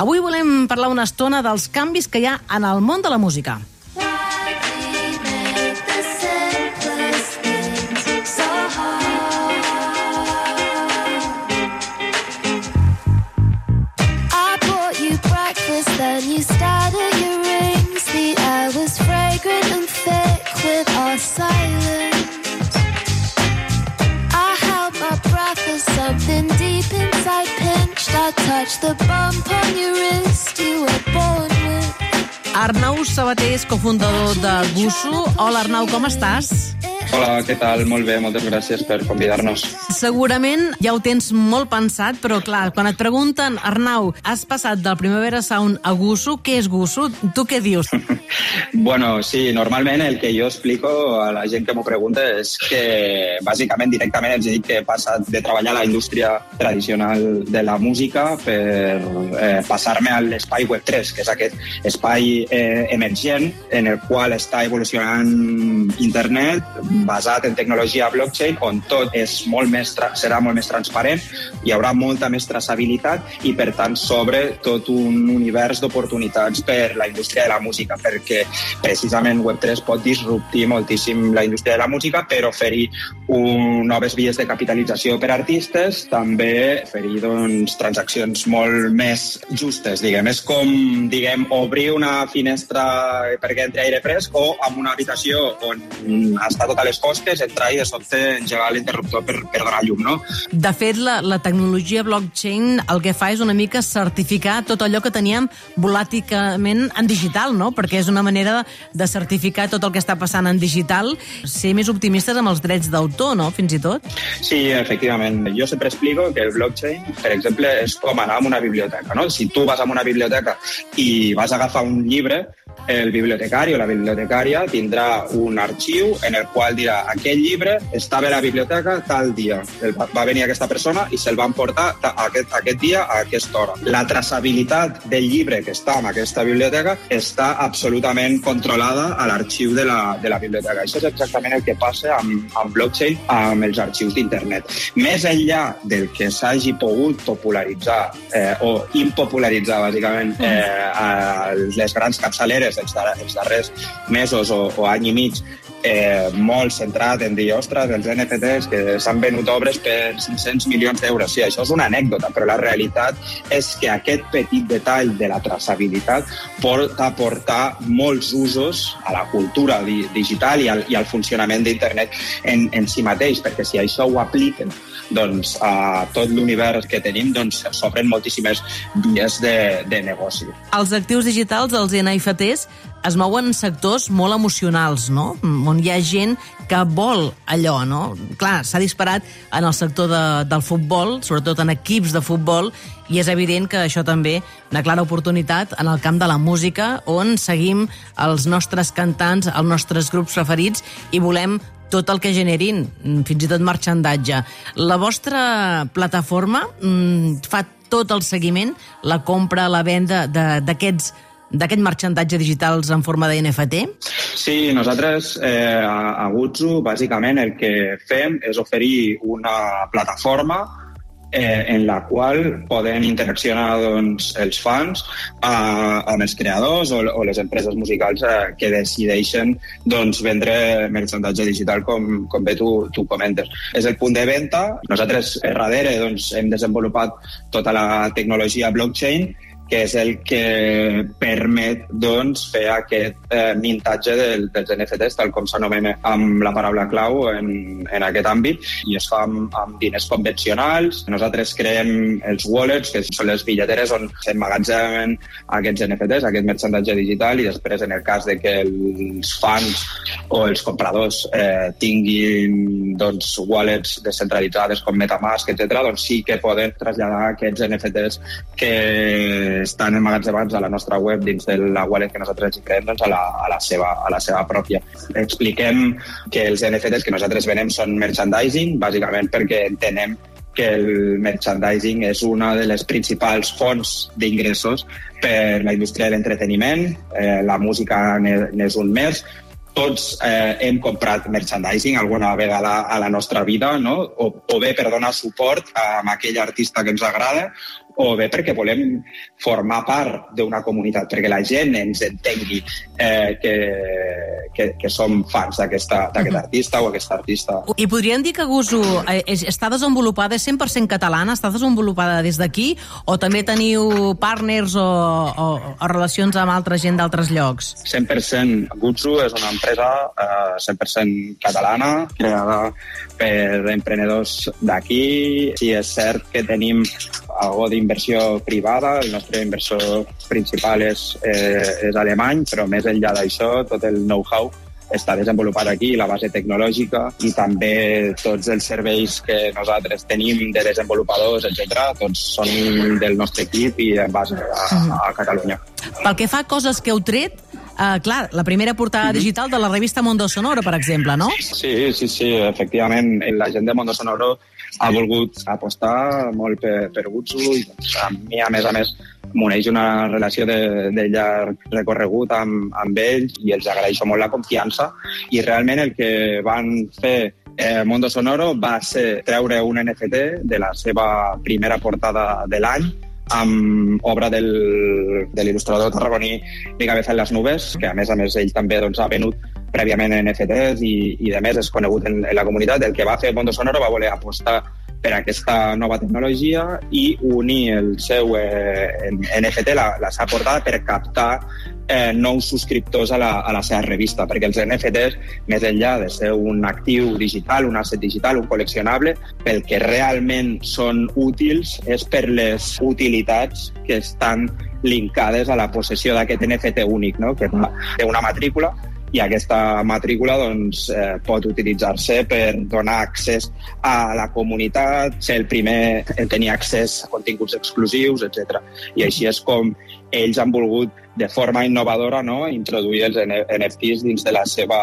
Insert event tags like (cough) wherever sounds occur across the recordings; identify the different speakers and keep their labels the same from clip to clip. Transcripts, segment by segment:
Speaker 1: Avui volem parlar una estona dels canvis que hi ha en el món de la música.
Speaker 2: Touched the on your wrist you.
Speaker 1: Arnau Sabater és cofundador de Gusso. Hola, Arnau, com estàs?
Speaker 3: Hola, què tal? Molt bé, moltes gràcies per convidar-nos.
Speaker 1: Segurament ja ho tens molt pensat, però clar, quan et pregunten, Arnau, has passat del Primavera Sound a Gusso, què és Gusso? Tu què dius? (laughs)
Speaker 3: Bueno, sí, normalment el que jo explico a la gent que m'ho pregunta és que bàsicament directament els dic que he passat de treballar a la indústria tradicional de la música per eh, passar-me a l'espai Web3, que és aquest espai eh, emergent en el qual està evolucionant internet basat en tecnologia blockchain on tot és molt més serà molt més transparent, hi haurà molta més traçabilitat i per tant s'obre tot un univers d'oportunitats per la indústria de la música perquè precisament Web3 pot disruptir moltíssim la indústria de la música per oferir un, noves vies de capitalització per artistes, també oferir doncs, transaccions molt més justes, diguem. És com, diguem, obrir una finestra perquè entri aire fresc o amb una habitació on està tot a les fosques, entrar i de sobte engegar l'interruptor per, per donar llum, no?
Speaker 1: De fet, la, la tecnologia blockchain el que fa és una mica certificar tot allò que teníem volàticament en digital, no? Perquè és una manera de certificar tot el que està passant en digital, ser més optimistes amb els drets d'autor, no? Fins i tot.
Speaker 3: Sí, efectivament. Jo sempre explico que el blockchain, per exemple, és com anar a una biblioteca. No? Si tu vas a una biblioteca i vas a agafar un llibre, el bibliotecari o la bibliotecària tindrà un arxiu en el qual dirà aquell llibre estava a la biblioteca tal dia. El va va venir aquesta persona i se'l van portar ta- aquest, aquest dia a aquesta hora. La traçabilitat del llibre que està en aquesta biblioteca està absolutament controlada a l'arxiu de, la, de la biblioteca. Això és exactament el que passa amb, amb blockchain, amb els arxius d'internet. Més enllà del que s'hagi pogut popularitzar eh, o impopularitzar, bàsicament, eh, a les grans capçaleres els, dar els darrers mesos o, o any i mig, eh, molt centrat en dir, ostres, els NFTs que s'han venut obres per 500 milions d'euros. Sí, això és una anècdota, però la realitat és que aquest petit detall de la traçabilitat pot aportar molts usos a la cultura di digital i al, i al funcionament d'internet en, en si mateix, perquè si això ho apliquen doncs, a tot l'univers que tenim, doncs s'obren moltíssimes vies de, de negoci.
Speaker 1: Els actius digitals, els NFTs, es mouen en sectors molt emocionals, no? On hi ha gent que vol allò, no? Clar, s'ha disparat en el sector de, del futbol, sobretot en equips de futbol, i és evident que això també una clara oportunitat en el camp de la música, on seguim els nostres cantants, els nostres grups preferits, i volem tot el que generin, mm, fins i tot marxandatge. La vostra plataforma mm, fa tot el seguiment, la compra, la venda d'aquests d'aquest marxandatge digitals en forma de NFT?
Speaker 3: Sí, nosaltres eh, a, Gutsu bàsicament el que fem és oferir una plataforma eh, en la qual poden interaccionar doncs, els fans eh, amb els creadors o, o les empreses musicals eh, que decideixen doncs, vendre merchandatge digital com, com bé tu, tu comentes. És el punt de venda. Nosaltres, a darrere, doncs, hem desenvolupat tota la tecnologia blockchain que és el que permet doncs, fer aquest eh, mintatge del, dels NFTs, tal com s'anomena amb la paraula clau en, en aquest àmbit, i es fa amb, amb diners convencionals. Nosaltres creem els wallets, que són les billeteres on s'emmagatzemen aquests NFTs, aquest merchandatge digital, i després, en el cas de que els fans o els compradors eh, tinguin doncs, wallets descentralitzades com Metamask, etc., doncs sí que poden traslladar aquests NFTs que estan emmagatzemats a la nostra web dins de la wallet que nosaltres hi creem doncs, a, la, a, la seva, a la seva pròpia. Expliquem que els NFTs que nosaltres venem són merchandising, bàsicament perquè entenem que el merchandising és una de les principals fonts d'ingressos per la indústria de l'entreteniment. Eh, la música n'és un més, tots eh, hem comprat merchandising alguna vegada a la nostra vida, no? o, o bé per donar suport a aquell artista que ens agrada, o bé perquè volem formar part d'una comunitat, perquè la gent ens entengui eh, que, que, que som fans d'aquest artista o aquesta artista.
Speaker 1: I podríem dir que Gusu eh, està desenvolupada, és 100% catalana, està desenvolupada des d'aquí, o també teniu partners o, o, o relacions amb altra gent d'altres llocs?
Speaker 3: 100% Gutsu és una empresa eh, 100% catalana, creada per emprenedors d'aquí. Sí, és cert que tenim algo d'inversió privada, el nostre inversor principal és, eh, és alemany, però més enllà d'això, tot el know-how està desenvolupat aquí, la base tecnològica i també tots els serveis que nosaltres tenim de desenvolupadors, etc. tots són del nostre equip i en base a, a Catalunya.
Speaker 1: Pel que fa a coses que heu tret, Uh, clar, la primera portada -hmm. digital de la revista Mondo Sonoro, per exemple, no?
Speaker 3: Sí, sí, sí, efectivament. La gent de Mondo Sonoro ha volgut apostar molt per, per Gutsu i doncs, a mi, a més a més, m'uneix una relació de, de llarg recorregut amb, amb ells i els agraeixo molt la confiança i realment el que van fer eh, Mondo Sonoro va ser treure un NFT de la seva primera portada de l'any amb obra del, de l'il·lustrador tarragoní Mica Beza en les nubes, que a més a més ell també doncs, ha venut prèviament en NFTs i, i de més és conegut en, en la comunitat. El que va fer Mondo Sonoro va voler apostar per aquesta nova tecnologia i unir el seu eh, NFT, la, la seva portada, per captar eh, nous subscriptors a la, a la seva revista, perquè els NFTs, més enllà de ser un actiu digital, un asset digital, un col·leccionable, pel que realment són útils és per les utilitats que estan linkades a la possessió d'aquest NFT únic, no? que té una matrícula i aquesta matrícula doncs, eh, pot utilitzar-se per donar accés a la comunitat, ser el primer en tenir accés a continguts exclusius, etc. I així és com ells han volgut de forma innovadora no? introduir els NFTs dins de la seva,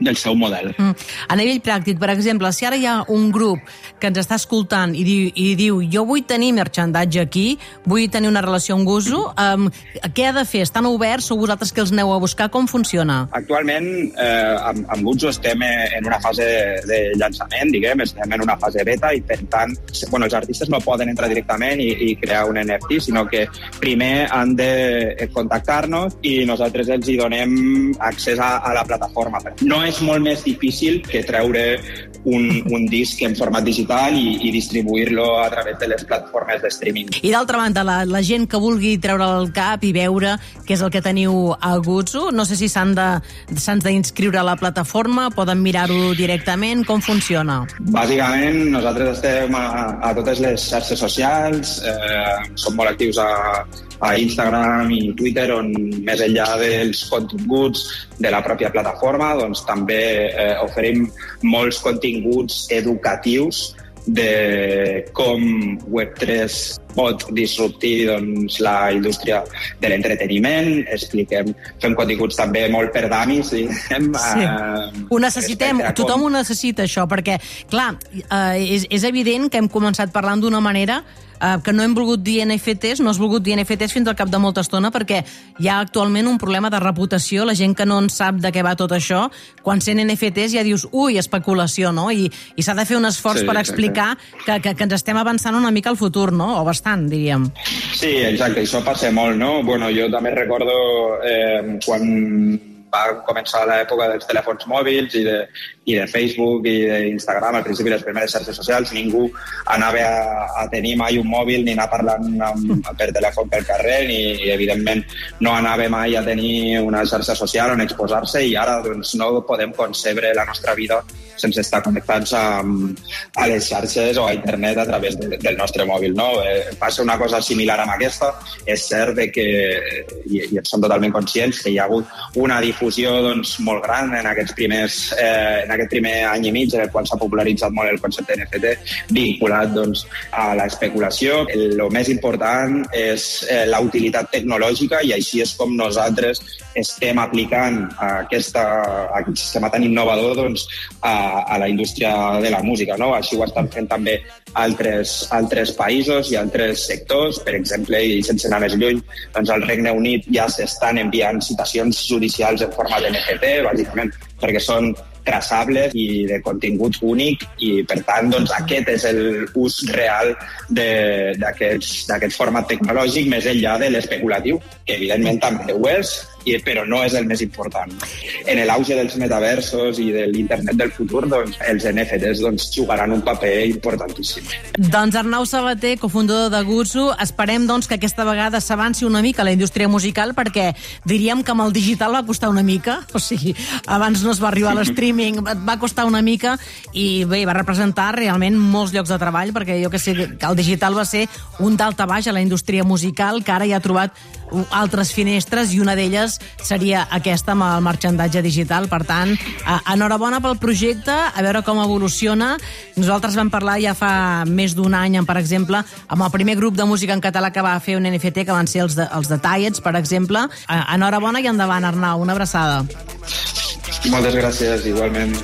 Speaker 3: del seu model. Mm.
Speaker 1: A nivell pràctic, per exemple, si ara hi ha un grup que ens està escoltant i diu, i diu jo vull tenir merchandatge aquí, vull tenir una relació amb Guso, um, què ha de fer? Estan oberts o vosaltres que els aneu a buscar? Com funciona?
Speaker 3: Actualment, eh, amb, amb Guso estem en una fase de llançament, diguem, estem en una fase beta i, per tant, bueno, els artistes no poden entrar directament i, i crear un NFT, sinó que primer han de eh, contactar-nos i nosaltres els hi donem accés a, a la plataforma. No és molt més difícil que treure un, un disc en format digital i, i distribuir-lo a través de les plataformes de streaming.
Speaker 1: I d'altra banda, la, la gent que vulgui treure el cap i veure què és el que teniu a Gutsu, no sé si s'han d'inscriure a la plataforma, poden mirar-ho directament, com funciona?
Speaker 3: Bàsicament, nosaltres estem a, a totes les xarxes socials, eh, som molt actius a, a Instagram i Twitter on més enllà dels continguts de la pròpia plataforma doncs també eh, oferim molts continguts educatius de com Web3 pot disruptir doncs, la indústria de l'entreteniment, expliquem, fem continguts també molt per damis, diguem.
Speaker 1: Sí. Eh, ho necessitem, tothom ho necessita, això, perquè, clar, eh, és, és evident que hem començat parlant d'una manera eh, que no hem volgut dir NFTs, no has volgut dir NFTs fins al cap de molta estona, perquè hi ha actualment un problema de reputació, la gent que no en sap de què va tot això, quan sent NFTs ja dius, ui, especulació, no? I, i s'ha de fer un esforç sí, per explicar que, que, que ens estem avançant una mica al futur, no? O bastant, diríem.
Speaker 3: Sí, exacte, això passa molt, no? Bueno, jo també recordo eh, quan va començar l'època dels telèfons mòbils i de, i de Facebook i d'Instagram, al principi les primeres xarxes socials, ningú anava a, a tenir mai un mòbil ni anar parlant amb, per telèfon pel carrer ni, evidentment, no anava mai a tenir una xarxa social on exposar-se i ara doncs, no podem concebre la nostra vida sense estar connectats a, a les xarxes o a internet a través de, del nostre mòbil. No? Eh, passa una cosa similar amb aquesta. És cert que, i, i som totalment conscients, que hi ha hagut una difusió doncs, molt gran en, aquests primers, eh, en aquest primer any i mig en el qual s'ha popularitzat molt el concepte NFT vinculat doncs, a l'especulació. El més important és eh, la utilitat tecnològica i així és com nosaltres estem aplicant aquesta, aquest sistema tan innovador doncs, a, a la indústria de la música. No? Així ho estan fent també altres, altres països i altres sectors. Per exemple, i sense anar més lluny, doncs al Regne Unit ja s'estan enviant citacions judicials en format NFT, bàsicament perquè són traçables i de contingut únic i, per tant, doncs, aquest és el ús real d'aquest format tecnològic més enllà de l'especulatiu, que evidentment també ho és, i, però no és el més important. En l'auge dels metaversos i de l'internet del futur, doncs, els NFTs doncs, jugaran un paper importantíssim.
Speaker 1: Doncs Arnau Sabater, cofundador de Gutsu, esperem doncs, que aquesta vegada s'avanci una mica la indústria musical perquè diríem que amb el digital va costar una mica, (laughs) o sigui, abans no es va arribar a l'streaming, va costar una mica i bé, va representar realment molts llocs de treball perquè jo que sé que el digital va ser un dalt a baix a la indústria musical que ara ja ha trobat altres finestres i una d'elles seria aquesta amb el marxandatge digital. Per tant, enhorabona pel projecte, a veure com evoluciona. Nosaltres vam parlar ja fa més d'un any, per exemple, amb el primer grup de música en català que va fer un NFT, que van ser els de, els de per exemple. Enhorabona i endavant, Arnau. Una abraçada.
Speaker 3: Moltes gràcies, igualment.